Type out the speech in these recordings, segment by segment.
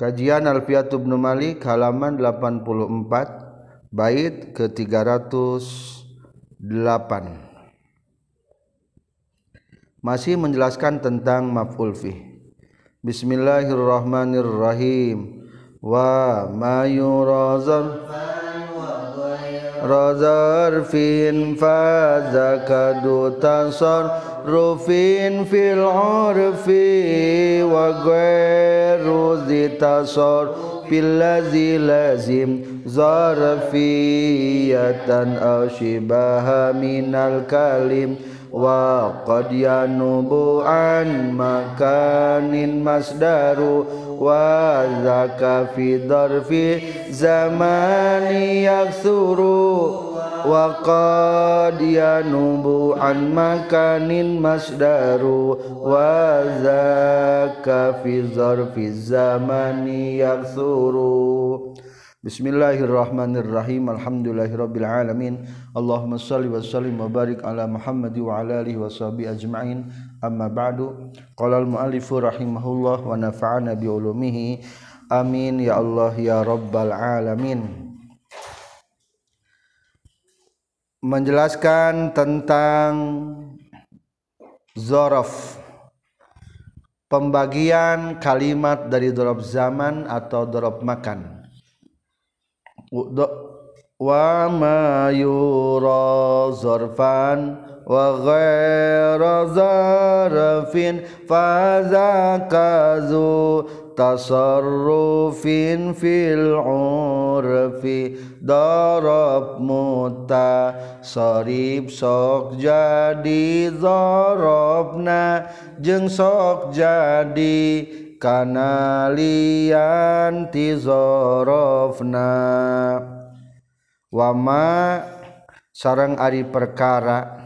Kajian Alfiatul Ibnu Malik halaman 84 bait ke 308. Masih menjelaskan tentang maf'ul fi. Bismillahirrahmanirrahim. Wa ma yurazan razarfin fa zakadu rufin fil urfi wa ghairu zitasor billazi lazim zarfiyatan aw shibaha minal kalim wa qad yanubu an makanin masdaru wa zaka fi darfi wa nubu an makanin masdaru wa zaka fi zarfi zamani yaksuru Bismillahirrahmanirrahim Alhamdulillahirabbil alamin Allahumma shalli wa sallim wa barik ala Muhammad wa ala alihi washabi ajma'in amma ba'du qala al muallifu rahimahullah wa nafa'ana bi ulumihi amin ya Allah ya rabbal alamin menjelaskan tentang zorof. Pembagian kalimat dari dorob zaman atau dorob makan. Wa ma yura zorfan wa ghaira zarfin fa zakazu tasarrufin fil urfi darab muta sarib sok jadi zarabna jeung sok jadi kana lian ti zarafna. Wama sareng ari perkara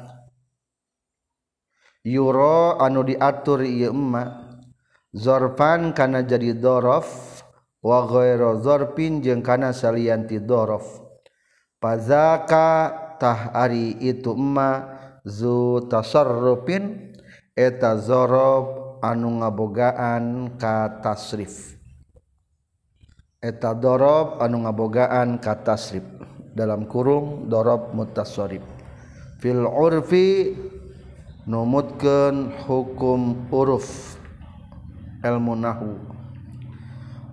yuro anu diatur ieu emak zorfan kana jadi dorof wa ghairu zorfin jeung kana salianti dorof. Pazaka tah ari itu emma zu tasarrufin eta zorof anu ngabogaan ka tasrif. Eta dorof anu ngabogaan ka tasrif. Dalam kurung dorof mutasarrif. Fil urfi numutkeun hukum uruf ilmu nahu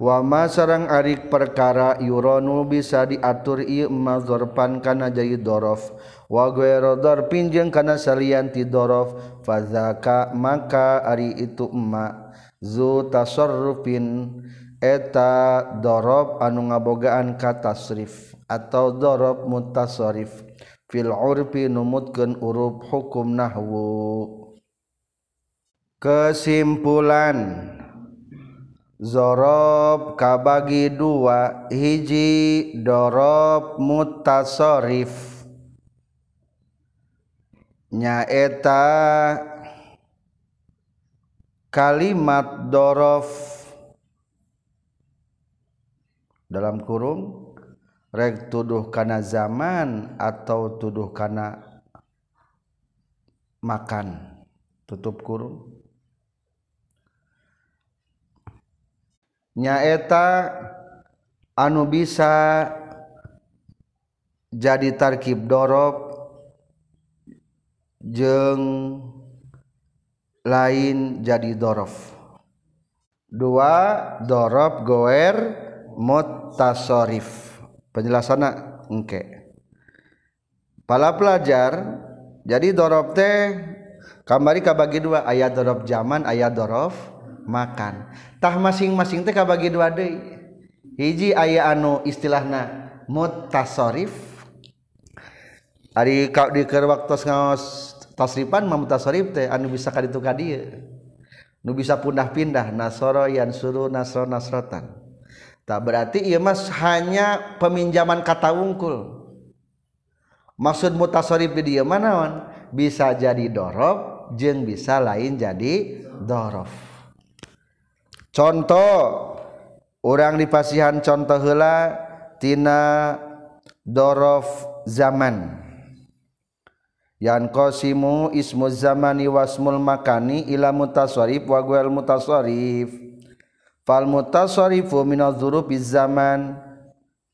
wama sarang arik perkara yuronu bisa diatur ieu ma dzarfan kana jadi dzaraf wa ghairu dzarfin jeung kana salian ti dzaraf fazaka maka ari itu ma. Zu tasarrufin eta dzaraf anu ngabogaan ka tasrif atau dzaraf mutasarrif. Fil urfi numutkeun urup hukum nahwu kesimpulan. Zorob kabagi dua. Hiji dorob mutasorif nyaeta kalimat dorof. Dalam kurung rek tuduh kana zaman atau tuduh kana makan. Tutup kurung nyaeta anu bisa jadi tarkib Dorob jeng lain jadi Dorof. Dua Dorob goer mutasorif penjelasannya engke. Para pelajar jadi Dorob teh kambari kabagi dua ayat Dorob zaman ayat Dorof. Makan. Tah masing-masing teh kabagi dua deui. Hiji aya anu istilahna mutasorif ari ka di keur waktos ngaos tasrifan mutasorif teh anu bisa ka ditu ka dieu. Nu bisa pindah-pindah nasoro suru nasro nasrotan tak berarti ieu mas hanya peminjaman kata wungkul. Maksud mutasorif di dieu manaon bisa jadi dorob jeung bisa lain jadi dorof contoh orang dipasihan contoh hela tina dorof zaman. Yang kosimu ismu zamani wasmul makani ila mutasarif wa mutasarif fal mutasarifu minaz zurufi zaman.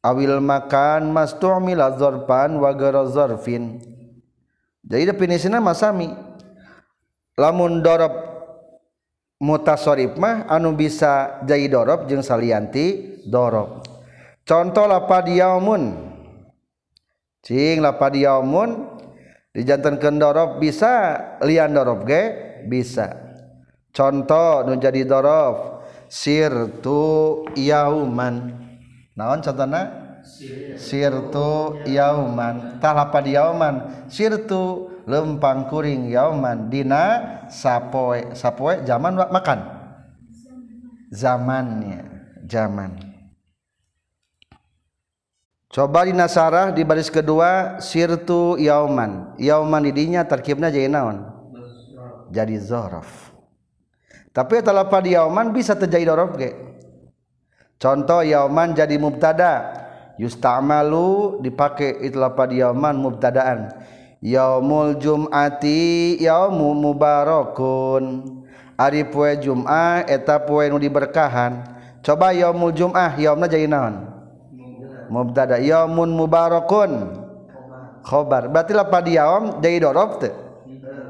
Awil makan mastu'mila dzarfan wa zarfin jadi definisina masami. Lamun dorob mutasorif mah anu bisa jadi dorob jeung salianti dorob. Contoh lapad yaumun cing lapad yaumun dijantankeun dorob bisa lian dorob ge bisa. Contoh nu jadi dorob sirtu yauman. Naon contohna? Sirtu yauman. Tah lapad yauman sirtu lempang kuring yauman dina sapoe sapoe zaman makan? Zamannya zaman. Coba di nasarah di baris kedua sirtu yauman. Yauman didinya terkibna jadi naon? Jadi zorof. Tapi talapa di yauman bisa terjadi dorof ge? Contoh yauman jadi mubtada. Yustamalu dipakai itlapa di yauman mubtadaan yaumul jumati yaumu mubarakun. Ari poe jumat eta poe nu diberkahan. Coba yaumul jumah yaumna jadi naon? Mubtada. Yaumun mubarakun. Khobar. Berarti lapad yaum jadi dorob teu?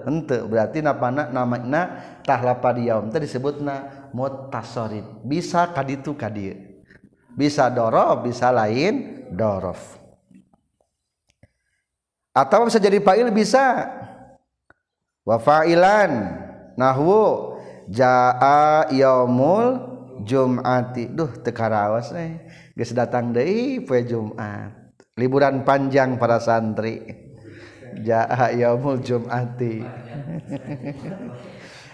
Henteu. Berarti napana namana tah lapad yaum. Teh disebutna mutasarrif bisa kaditu kadieu bisa dorob bisa lain dorof atau bisa jadi fa'il bisa. Wa fa'ilan nahwu. Jaa yaumul jum'ati. Duh tekarawas nih. Geus datang deui poe Jumat. Liburan panjang para santri. Jaa yaumul jum'ati.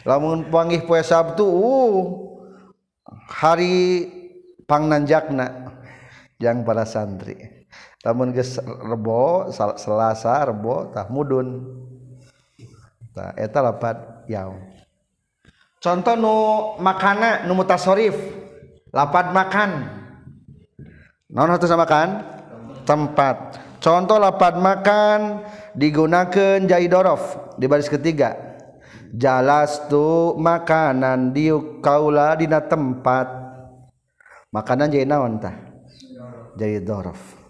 Lamun panggih poe Sabtu uh, hari pangnanjakna yang para santri. Lamun geus rebo selasa rebo tah mudun. Tah eta lapat yaum. Contoh nu makana nu mutasarif lapad makan. Naon hartos makan? Tempat. Contoh lapad makan digunakan jai dorof di baris ketiga. Jalas tu makanan diuk kaula dina tempat. Makanan jadi naon tah? Jadi dorof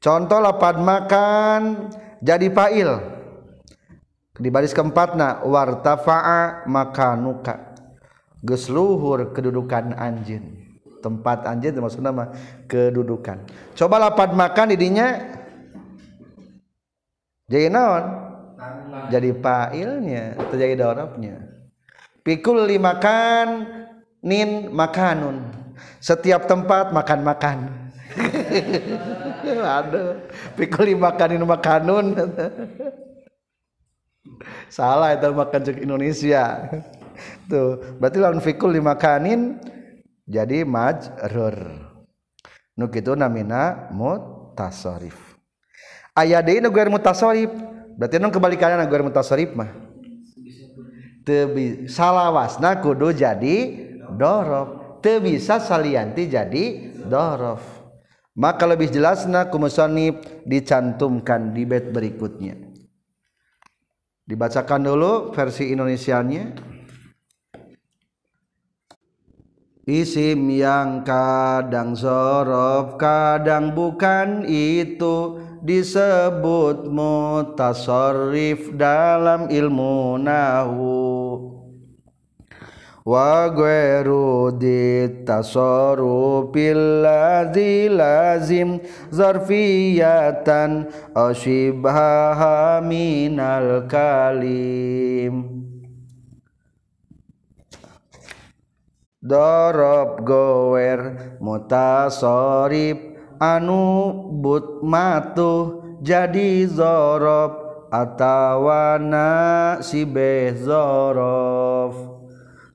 contoh lapad makan jadi fa'il. Di baris keempatna wartafa'a makanuka. Geus luhur kedudukan anjeun tempat anjeun termasuk nama kedudukan. Coba lapad makan didinya. Jadi naon? Jadi fa'ilnya terjadi dorobnya pikul limakan nin makanun. Setiap tempat makan-makan aduh pikul makanin makanun. Salah itu makan cek Indonesia. Tuh berarti lawan fikul dimakanin jadi majrur. Nu kitu namina mutasarrif aya deui nu guer mutasarrif berarti nu kebalikanna nu guer mutasarrif mah. Teu salawasna kudu jadi dorof. Teu bisa salianti jadi dorof maka lebih jelasna kumusonib dicantumkan di bait berikutnya. Dibacakan dulu versi Indonesianya. Isim yang kadang zorof kadang bukan itu disebut mutasarrif dalam ilmu nahu wa ghairu ditasarrufil ladzi lazim zarfiyatan ashibha minal kalim Dorob gower mutasarif anu but matu jadi zorob atawana sibeh zorof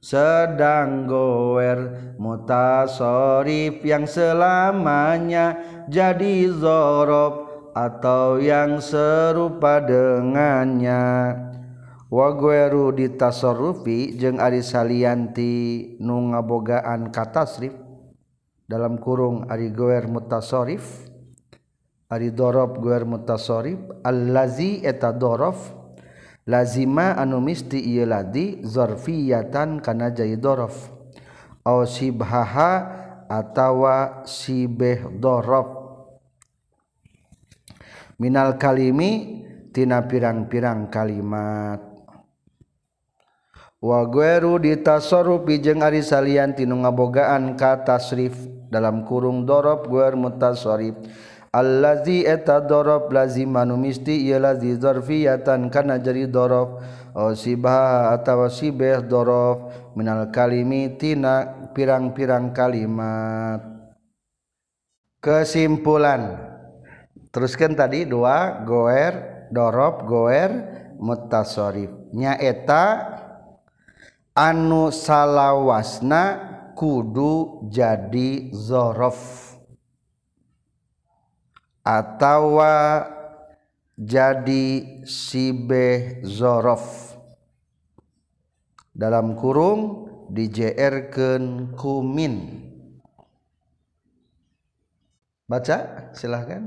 sedang gower mutasarif yang selamanya jadi zorob atau yang serupa dengannya. Wa gueru ditasarufi jeung ari salianti nu ngabogaan katasrif dalam kurung ari goer mutasarif ari dorob goer mutasarif allazi eta dorof lazima anu misti ieu ladi zarfiyatan kana jadi dorof. Aw sibhaha atawa sibeh dhorof minal kalimi tina pirang-pirang kalimat. Wa gueru ditasarufi jeung ari salian tinu ngabogaan ka tasrif. Dalam kurung dhorof guer mutasarrif allazi eta dorob lazi manu misti ieu lazi zarfiyatan kana jadi dorob. Oh, Sibah atawa sibeh dorob minal kalimi tina pirang-pirang kalimat. Kesimpulan. Teruskan tadi dua goer dorob goer mutasorif nyaeta anu salawasna kudu jadi zorof. Atau jadi sibe zorof dalam kurung dijerken kumin. Baca silahkan.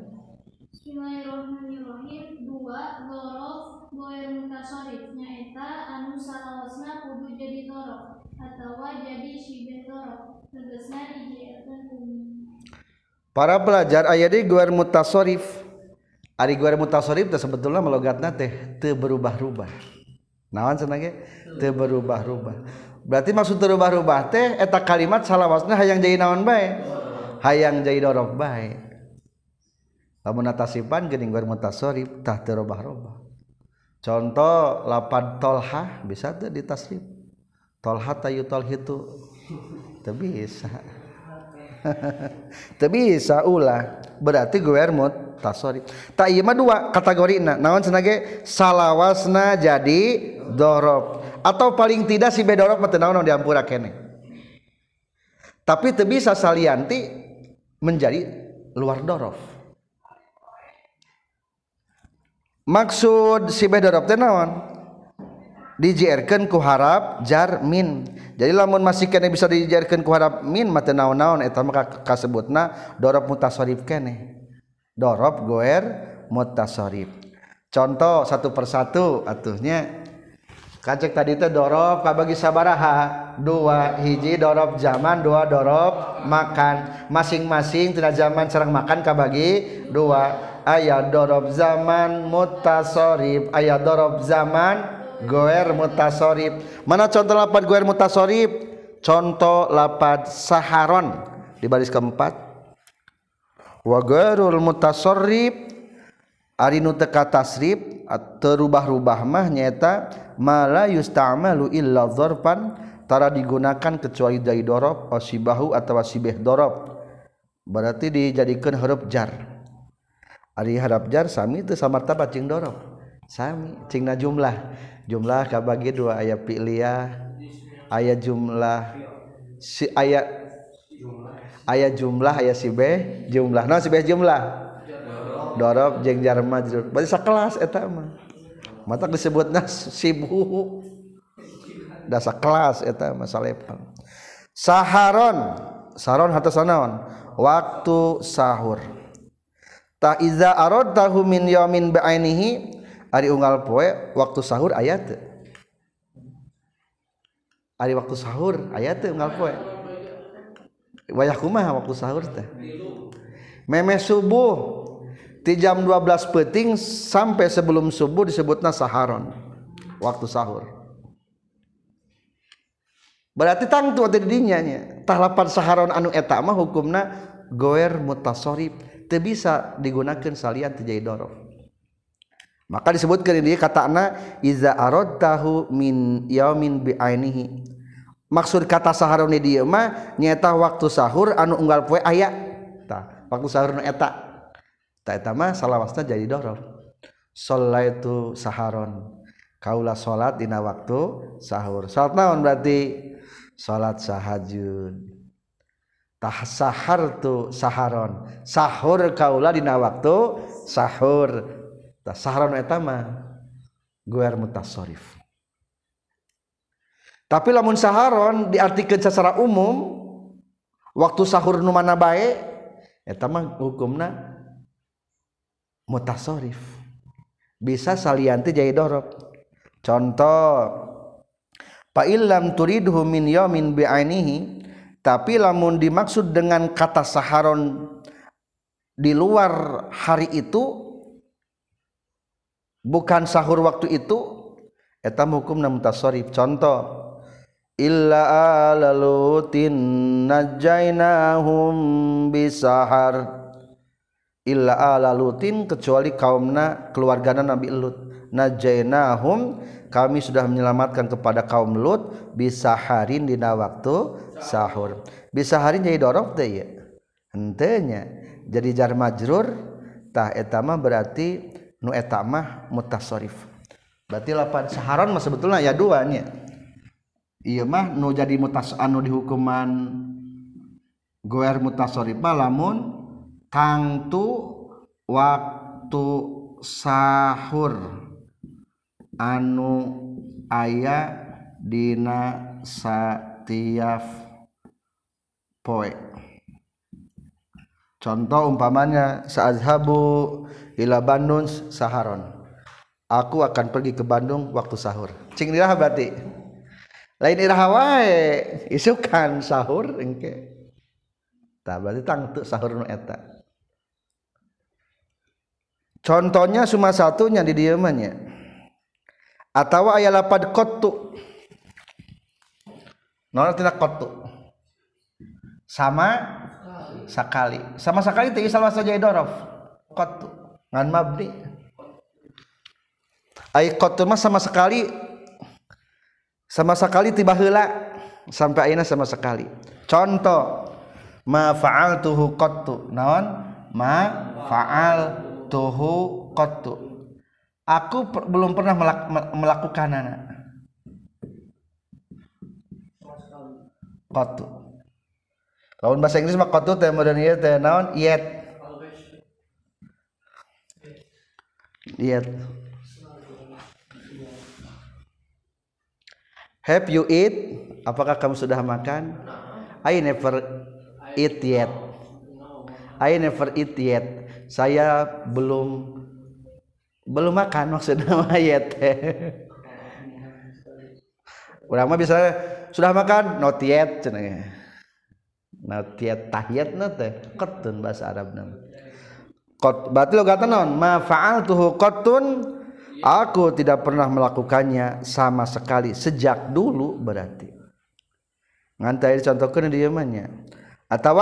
Bismillahirrahmanirrahim. Dua dorof goer mutasorif nyaeta anu salawasna kudu jadi dorof atawa jadi shibeh dorof tegasna dijieun bumi. Para pelajar ayat di goer mutasorif. Ari goer mutasorif sebetulnya melogatna teh teu berubah-ubah. Naon cenah ge? Teu berubah-ubah. Berarti maksud teu berubah-ubah teh eta kalimat salawasna hayang jadi naon bae? Hayang jadi dorof bae. lamun natasipan geuning gur mutasorif tah teu robah-robah contoh lapan tolha bisa teu ditasrif tolha tayu tolhitu teu bisa teu bisa ulah berarti gur mutasorif tak ieu mah dua kategorina naon cenah ge salawasna jadi dorob atau paling tidak si bedorob mah teu naon diampura kene? Tapi teu bisa salianti menjadi luar dorof maksud si bedorop teh naon dijerkeun ku harap jar min. Jadi lamun masih kene bisa dijerkeun ku harap min mah teu naon-naon eta mah kasebutna dorob mutasarrif kene. Dorob goer mutasarrif. Contoh satu persatu atuhnya. Kacek tadi teh dorob kabagi sabaraha. Dua hiji dorob zaman dua dorob makan. Masing-masing tina zaman sareng makan kabagi dua. Ayat dorob zaman mutasorib ayat dorob zaman goer mutasorib mana contoh lapat goer mutasorib contoh lapat saharon. Di baris keempat. Wa goerul mutasorib arinu teka tasrib terubah-rubah mah nyata mala yusta'malu illa dzarfan. Tara digunakan kecuali dari dorob osibahu atau sibeh dorob. Berarti dijadikan huruf jar. Ari harap jar sami itu samartabat jeung dorob. Sami cingna jumlah. Jumlah ka bagi dua ayat pilih ayat jumlah si ayat ayat jumlah ayat si B jumlah. No si B jumlah? Dorob jeng jar majrur berarti sakelas eta mah. Mata disebut nas sibu dasa kelas eta mah salepang. Saharon. Saharon hatta sanaon waktu sahur. Tak iza aradtahu min yamin ba'ainihi Ari unggal poe waktu sahur ayat Ari waktu sahur ayat unggal poe. Wayah kumaha waktu sahur teh? Meme subuh di jam 12 peting sampai sebelum subuh disebutnya saharon waktu sahur. Berarti tangtu teh didinya tahlapan saharon anu eta mah hukumna goer mutasorib teu bisa digunakeun salian terjadi dorof. maka disebutkan ini kata na iza aradtahu min yaumin bi ainihi. Maksud kata sahur ni dia mah nyata waktu sahur anu unggal poe aya. Tah waktu sahur nu eta. Tah eta mah salawasna jadi dorof sallaitu saharon. Kaula salat dina waktu sahur. Salat naon berarti? Salat sahajud. Tah sahar tu saharon. Sahur kaula dina waktu sahur. Tah saharon eta mah guer mutasarrif tapi lamun saharon diartikeun secara umum waktu sahur nu mana bae eta mah hukumna mutasarrif bisa salianti jadi dorob contoh fa illam turidhu min yaumin bi'ainihi tapi lamun dimaksud dengan kata saharon di luar hari itu bukan sahur waktu itu etam hukum nam tasorif contoh illa alalutin najainahum bisahar. Illa alalutin kecuali kaumna keluargana Nabi Lut. Najainahum kami sudah menyelamatkan kepada kaum Lut bisaharin dina waktu sahur. Bisaharin jadi dorof teh ya entenya jadi jar majrur. Tah etama berarti nu etama mutasarrif. Berarti lapan saharon mah sebetulnya ya duanya iya mah nu jadi mutas anu dihukuman goer mutasoripa lamun tangtu waktu sahur. Anu aya dina satiap poe contoh umpamanya saazhabu ila Bandung saharon. Aku akan pergi ke Bandung waktu sahur. Cing dirah berarti? Lain iraha wae. Isukan sahur engke. Tah berarti tangtu sahur nu eta. Contohnya cuma satunya di diemannya. Atau ayat lapad kotu nol tidak kotu sama sekali sama sekali tinggi salah saja idorof. Kotu ngan mabni. Ayat kotu mah sama sekali sama sekali tiba hela sampai aina sama sekali contoh. Ma faal tuhu qattu. Naon? Ma faal tuhu qattu. Aku per, belum pernah melak, melakukan anak qattu lawan bahasa Inggris mah qattu teh modern ieu teh naon yet yet Have you eat? Apakah kamu sudah makan? I never eat yet. I never eat yet. Saya belum belum makan maksudnya yet. Urang mah bisa sudah makan not yet cenah. Not yet tahiyat teh qatun bahasa Arab nama. Qat berarti logatan naon? Ma fa'altuhu qatun Aku tidak pernah melakukannya sama sekali sejak dulu berarti. Ngantai dicontohkan di zamannya. Atau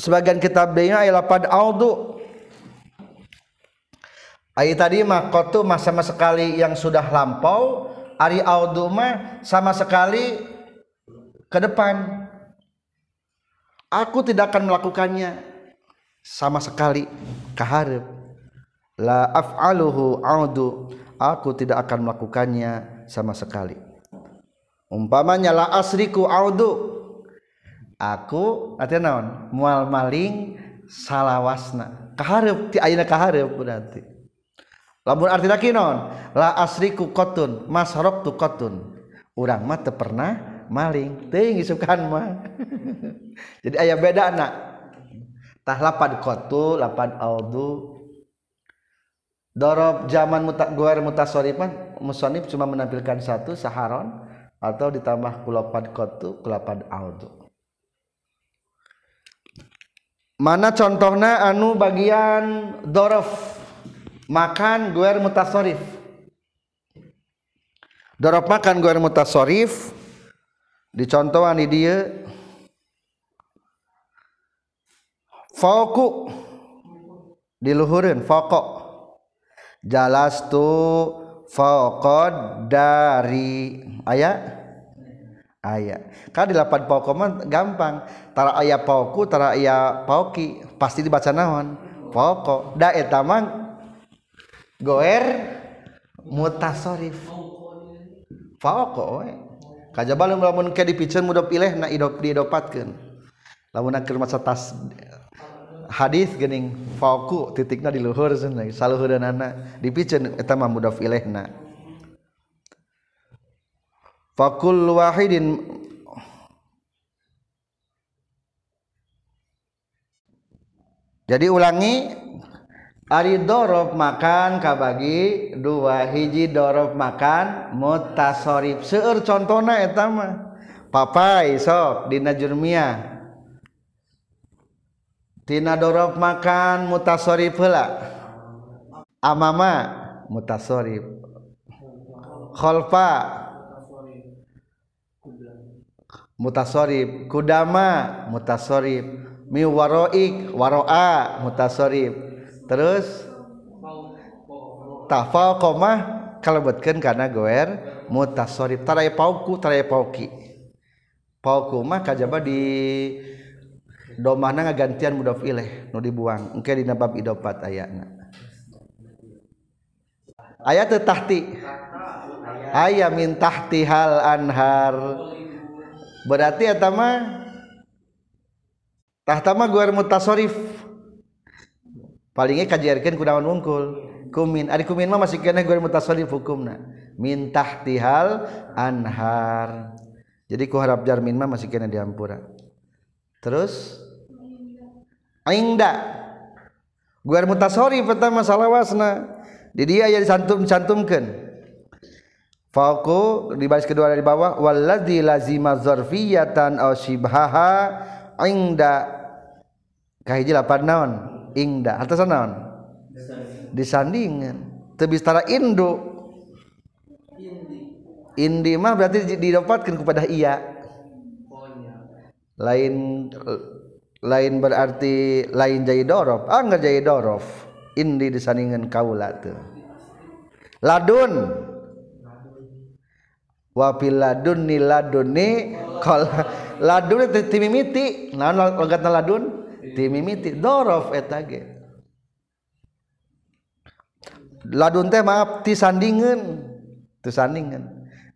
sebagian kitab dia ialah pada audu. Ayat tadi mah kotu mah sama sekali yang sudah lampau. Ari audu mah sama sekali ke depan. Aku tidak akan melakukannya. Sama sekali kaharep. La af'aluhu audu aku tidak akan melakukannya sama sekali. Umpamanya la asriku audu aku artinya naon? Mual maling salawasna. Kaharep ti ayeuna kaharep berarti. Lamun artinya kinon la asriku qatun. Tu qatun. Urang mah teu pernah maling. Teuing isukan mah jadi aya beda anak tah lapad qatu lapad audu Dorob zaman muta, guar mutasorifan musonif cuma menampilkan satu saharon atau ditambah kulapad kotu kulapad audu. Mana contohnya anu bagian dorof makan guar mutasorif. Dorof makan guar mutasorif dicontohan di dia foku diluhurin fokok jalas tu fokod dari. Ayat ayat kan di lapan mah gampang. Tara ayat poku tara ayat poki pasti dibaca naon? Pokok da eta mah goer mutasorif pokok we lamun ke dipicen mudah pilih na idop diidopatkeun. Lamun keur masa tas hadis gening fauku titikna di luhur cenah saluhureunana dipiceun eta mah mudhaf ilaihna fakul wahidin jadi ulangi Ari dorob makan kabagi dua hiji dorob makan mutasorib seueur contohna eta mah papai sok dina jurmiah tina dorok makan mutasorif hela amama mutasorif kholfa mutasorif kudama mutasorif miwaroik waroa mutasorif terus? Tafal komah kalebetkan karena goer mutasorif tarai pauku tarai pauki pauku mah kajaba di domahna ngagantian mudhof ilaih nu dibuang. Engke dina bab idopat ayatna ayat teu tahti. Aya min tahti hal anhar. Berarti eta mah tahta mah guar mutasarrif. Palingnya kajiarkeun kunaon wungkul. Kumin ari kumin mah masih kena guar mutasarif hukumna. Min tahtihal anhar. Jadi ku harap jarmin mah masih kena diampura. Terus? Ainda Guar mutasori pertama salah wasna di dia ya disantum cantumkan Fauku di baris kedua dari bawah waladzi lazima zarfiyatan aw shibhaha. Inda kahiji lapan naon? Ingda. Atas naon? Disandingan. Teu tara indu. Indi. Mah berarti didapatkan kepada iya lain lain berarti lain jadi dorof. Ah ah, jadi dorof. Indi disandingan kaula tuh ladun. Wapil ladun ni ladun ni kal ladun itu timimiti nah logatna ladun? Timimiti dorof etage ladun teh maaf ti sandingan. Ti sandingan.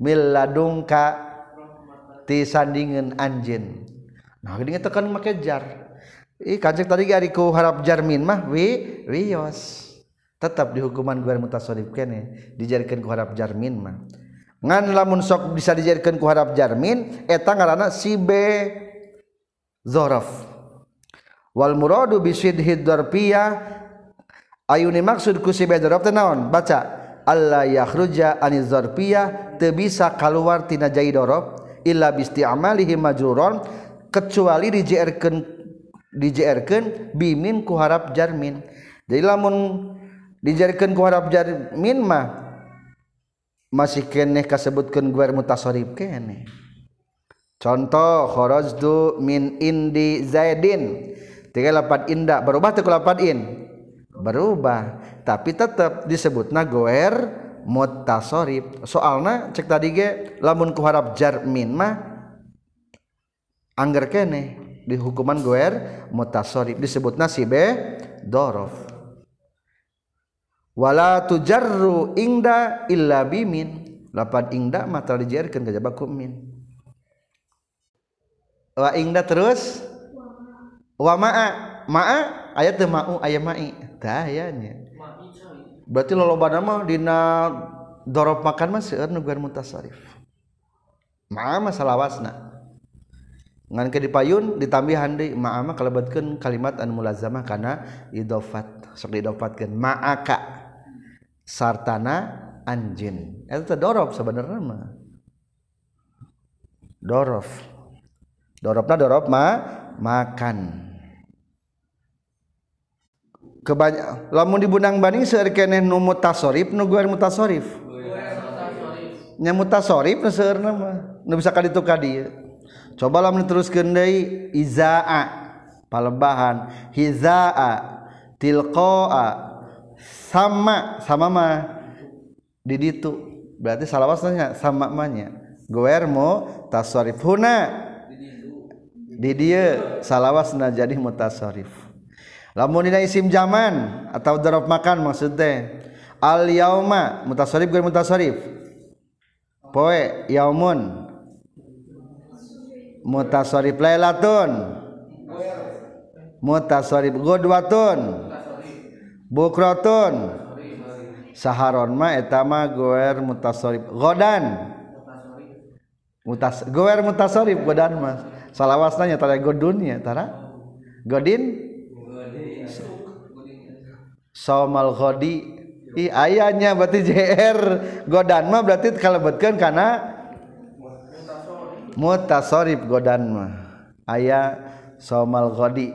Mil ladung ka ti sandingan anjin nah ini tekan make jar. Ih kancek tadi ari ku harap jarmin mah wi wios. Tetap di hukuman guar mutasarrif kene dijadikan ku harap jarmin mah. Ngan lamun sok bisa dijadikan ku harap jarmin eta ngaranna si b zaraf wal muradu bi sidhi dzarfiyah. Ayuni maksud ku si b dzaraf teh naon? Baca alla yakhruja aniz dzarfiyah teu bisa kaluar tina jai dorob illa bi isti'malihi majruron kecuali dijerken dijerken bimin ku harap jarmin. Jadi lamun dijerken ku harap jarmin mah masih kene kasebutkan guer mutasorib kene contoh kharajtu min indi zaidin. Tiga lapan inda berubah teku lapan in. Berubah tapi tetap disebutna goer mutasorib soalnya cek tadi ge lamun ku harap jarmin mah angger kene di hukuman goer mutasarrif disebut nasibe dorof. Wala tujarru ingda illa bimin. Lapan ingda mata dijarkeun ka jabak min wa ingda terus? Wa ma'a. Ma'a ayat ma'u aya ma'i. Tah ayanya berarti lolobana mah dina dorof makan mah seueur nu goer mutasarrif. Ma'a mah salawasna ngan ke dipayun ditambih handi ma'ama kalebatkeun kalimat an mulazamah kana idofat. Sok didofatkeun ma'aka sartana anjin. Eta teh dorof sebenarnya mah. Dorof. Dorofna dorof ma makan. Kebanyak lamun dibunang banding seueur keneh nu mutasorif nu gueur mutasorif nya mutasorif nu mah. Nu bisa kaditu ka dieu cobalah meneruskan deui izaa palebahan. Hizaa tilqaa sama sama mah di ditu berarti salawasnya sama mahnya guermo tasarif huna. Di dia salawasna jadi mutasarif. Lamun dina isim zaman atau darab makan maksudnya al yauma mutasarif geur mutasarif. Poe yaumun. Mutasarrif lailatun. Mutasarrif godwatun bukratun saharon ma eta mah goer mutasarrif godan mutas goer mutasarrif godan mah. Salawasna nya tara godun nya tara? Godin saumal godi i ayahnya berarti JR godan mah berarti kalebetkeun kana mutasorib godan mah. Ayah somal godi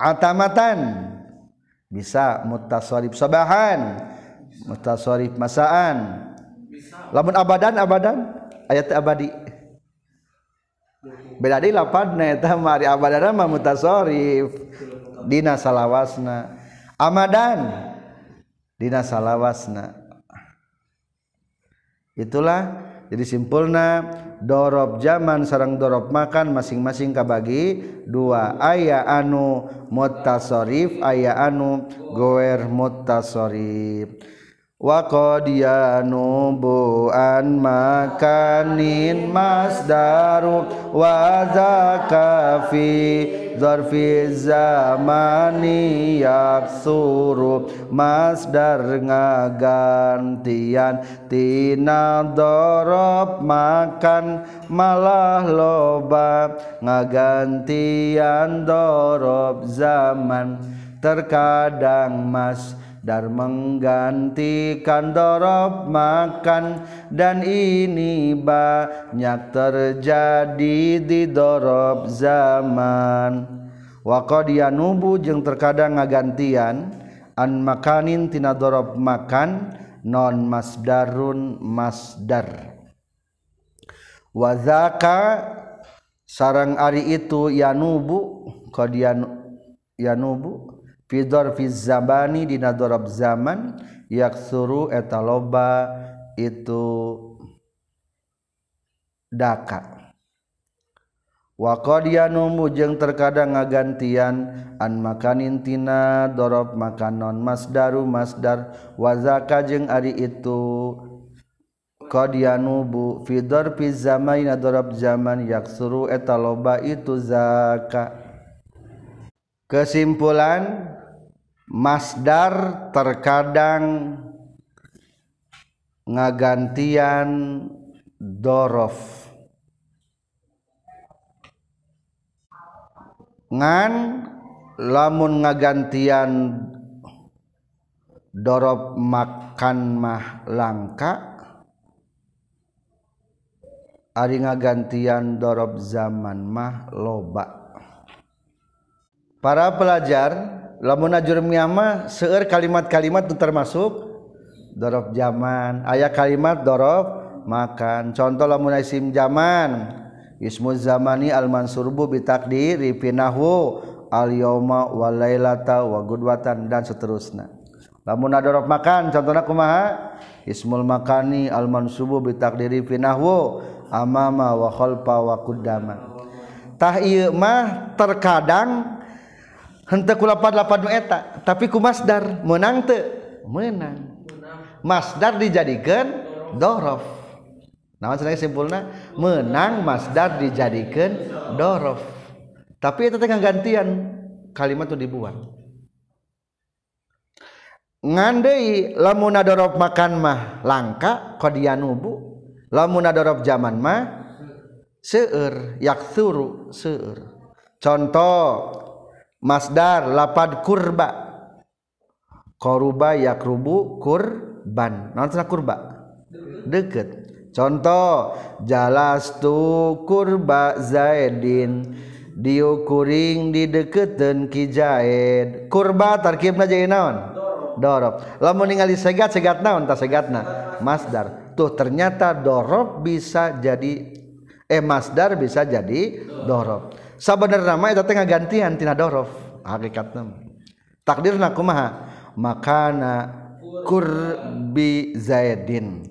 atamatan. Bisa mutasorib sabahan mutasorib masaan. Lamun abadan abadan. Ayat abadi. Beda di lapadna eta mari abadan mah mutasorif dina salawasna. Amadan. Dina salawasna. Itulah jadi simpulna dorob zaman sarang dorob makan masing-masing kabagi dua. Aya anu mutasorif aya anu goer mutasorif wa qadiyanu bu'an makanin masdaru wa zakafi zarfi zamani yaksuru masdar ngagantian. Tina dorob makan malah loba. Ngagantian dorob zaman. Terkadang mas dar menggantikan dorob makan. Dan ini banyak terjadi di dorob zaman. Dia nubu jeng terkadang ngagantian. An makanin tina dorob makan. Non masdarun masdar. Wazaka sarang ari itu yanubu. Qadian yanubu fidor fi zabani dina dorob zaman yaksuru eta loba itu daka. Wa qad yanumu jeung terkadang ngagantian an makanin tina dorob makanon masdaru masdar wa zaka jeung ari itu qad yanubu fidor fi zamani dorob zaman yaksuru eta loba itu zaka. Kesimpulan Masdar terkadang ngagantian dorof. Ngan lamun ngagantian dorof makan mah langka ari ngagantian dorof zaman mah loba. Para pelajar lamun jurmiamah seueur kalimat-kalimat itu termasuk dorob zaman. Ayat kalimat dorob makan. Contoh lamun isim zaman. Ismu zamani al mansurbu bitakdiri pinahu al yauma wal lailata wa gudwatan dan seterusnya. Lamun dorob makan contohna kumaha? Ismul makani al mansubu bitakdiri pinahu amama wa khalfa wa quddama. Tah ieu mah terkadang hente lapan eta tapi ku masdar menang te menang. Masdar dijadikan dorof. Nawan sedaya simpulna? Menang masdar dijadikan dorof. Tapi itu tengah gantian kalimat itu dibuang. Ngandei lamun adorof makan mah langka kodianubu lamun adorof zaman mah seueur yaksuru seueur. Contoh Masdar lapad kurba. Koruba yakrubu kurban. Non kurba? Deket. Contoh jalas tu kurba zaidin. Diukuring di deket dan kijaid kurba tarkibna jadi naon? Dorob. Lamun ningali segat segat naon tak segatna? Masdar. Tuh ternyata dorob bisa jadi eh masdar bisa jadi dorob sabener nama itu tengah gantian tina dorof. Hakikatnya takdir kumaha? Makana kurbi zaidin.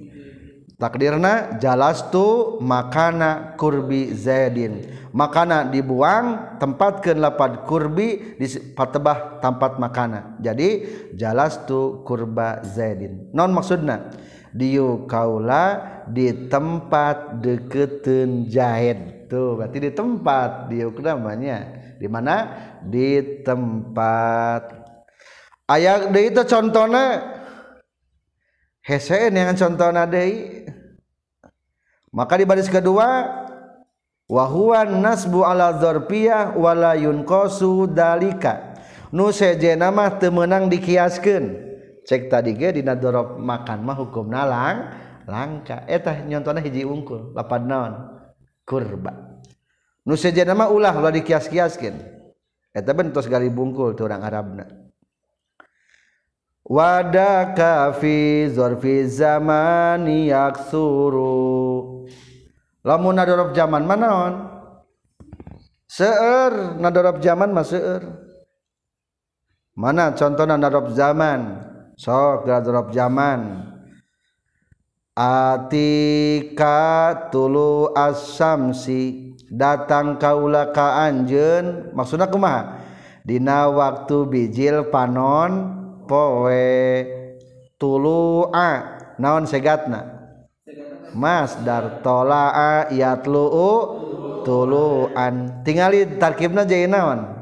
Takdirna jalastu makana kurbi zaidin. Makana dibuang tempat ke lapad kurbi di patebah tempat makana. Jadi jalastu kurba zaidin. Non maksudna? Diu kaula di tempat deketin jahid tuh berarti di tempat di namanya. Di mana? Di tempat. Ayat deui itu contohnya hesen yang contohnya deui. Maka di baris kedua wahuan nasbu ala dzarfiyah wala yunqasu dalika nu sejena meunang dikiaskeun. Cek tadi ge dina dorob makan mah hukumna lang langka. Eta nyontona hiji ungkul lapad naon kurba. Nu sejenama ulah ulah dikias-kiaskeun. Eta bentos gali bungkul tu urang arabna. Wada kafi zorfi zamani yaksuru. Lamun nadorob zaman manaon seueur nadorob zaman mah seueur. Mana contohna nadorob zaman? Sok nadorob zaman. Atika tulu asamsi datang kaula ka anjeun. Maksudna kumaha? Dina waktu bijil panon poe tulu a. Naon segatna? Mas dartola a yatlu tuluan. Tingali tarkibna jadi naon?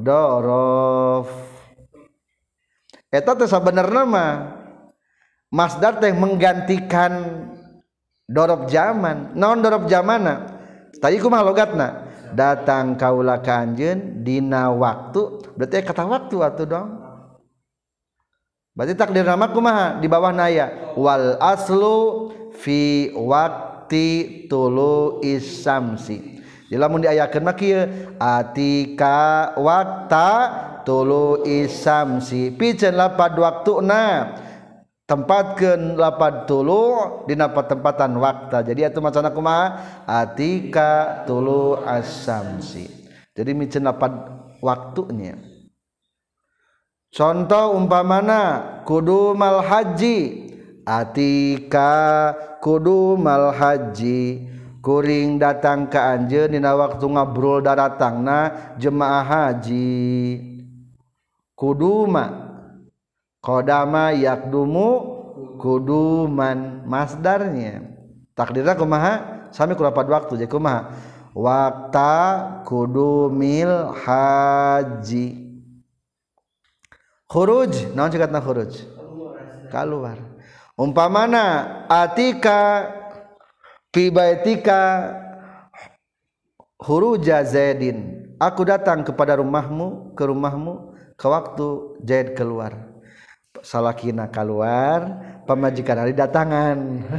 Dorof. Eta teu sabenerna mah masdar teh menggantikan dorof zaman. Naon dorof zamana? Tadi kumaha logatna? Datang kaula ka anjeun dina waktu. Berarti kata waktu atuh dong. Berarti takdir nama kumaha? Di bawah naya wal aslu fi wakti tulu isamsi. Di lamun diayakeun mah kieu atika wakta tulu isamsi. Piceun lapad waktuna tempatkeun lapad tulu dina tempatan wakta. Jadi atuh macana kumaha? Atika tulu asamsi. Jadi miceun lapad waktunya. Contoh umpamana kudumal haji atika kudumal haji kuring datang ke anjeun dina waktu ngabrul daratangna jemaah haji. Kuduma kodama yakdumu kuduman masdarnya. Takdirnya kumaha? Sami kulapat waktu jadi kumaha? Wakta kudumil haji. Khuruj naon cikatna khuruj? Keluar. Umpamana atika fi baitika huruja zaidin. Aku datang kepada rumahmu ke rumahmu ke waktu Zaid keluar salakina keluar pemajikan hari datangan.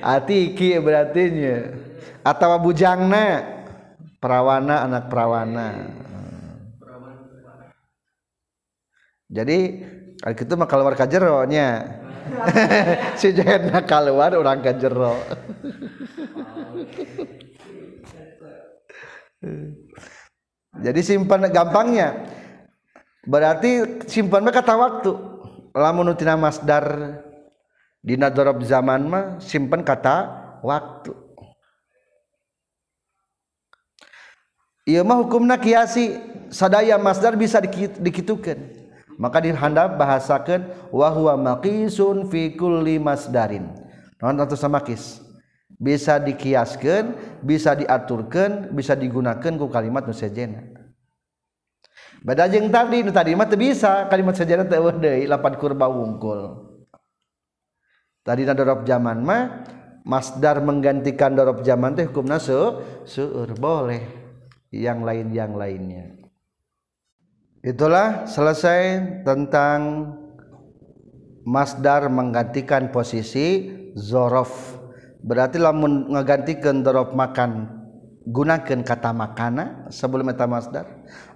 Atiki berarti nya atau bujangna perawana anak perawana jadi kalau gitu mah keluar ka jero nya si Jena keluar orang ka jero. Jadi simpan gampangnya berarti simpan kata waktu. Lamun tina masdar dina dorob zaman mah simpan kata waktu. Iya mah hukumna kiasi sadaya masdar bisa dikitukan maka dihandap bahasakan wahwa maqisun fi kulli masdarin. Non atau samakis bisa dikiaskan bisa diaturkan bisa digunakan ku kalimat nu badajeng tadi nu tadi mah bisa kalimat sejarah teu deui lapan kurba wungkul. Tadi na dorop zaman mah masdar menggantikan dorop zaman teh hukumna su suur boleh yang lain yang lainnya. Itulah selesai tentang masdar menggantikan posisi zorof. Berarti lamun menggantikan dorop makan gunakan kata makana sebelum eta masdar.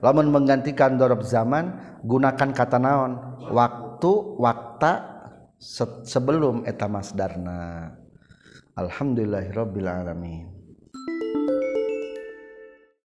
Lamun menggantikan dorob zaman gunakan kata naon? Waktu wakta sebelum eta masdarna. Alhamdulillahirabbil alamin.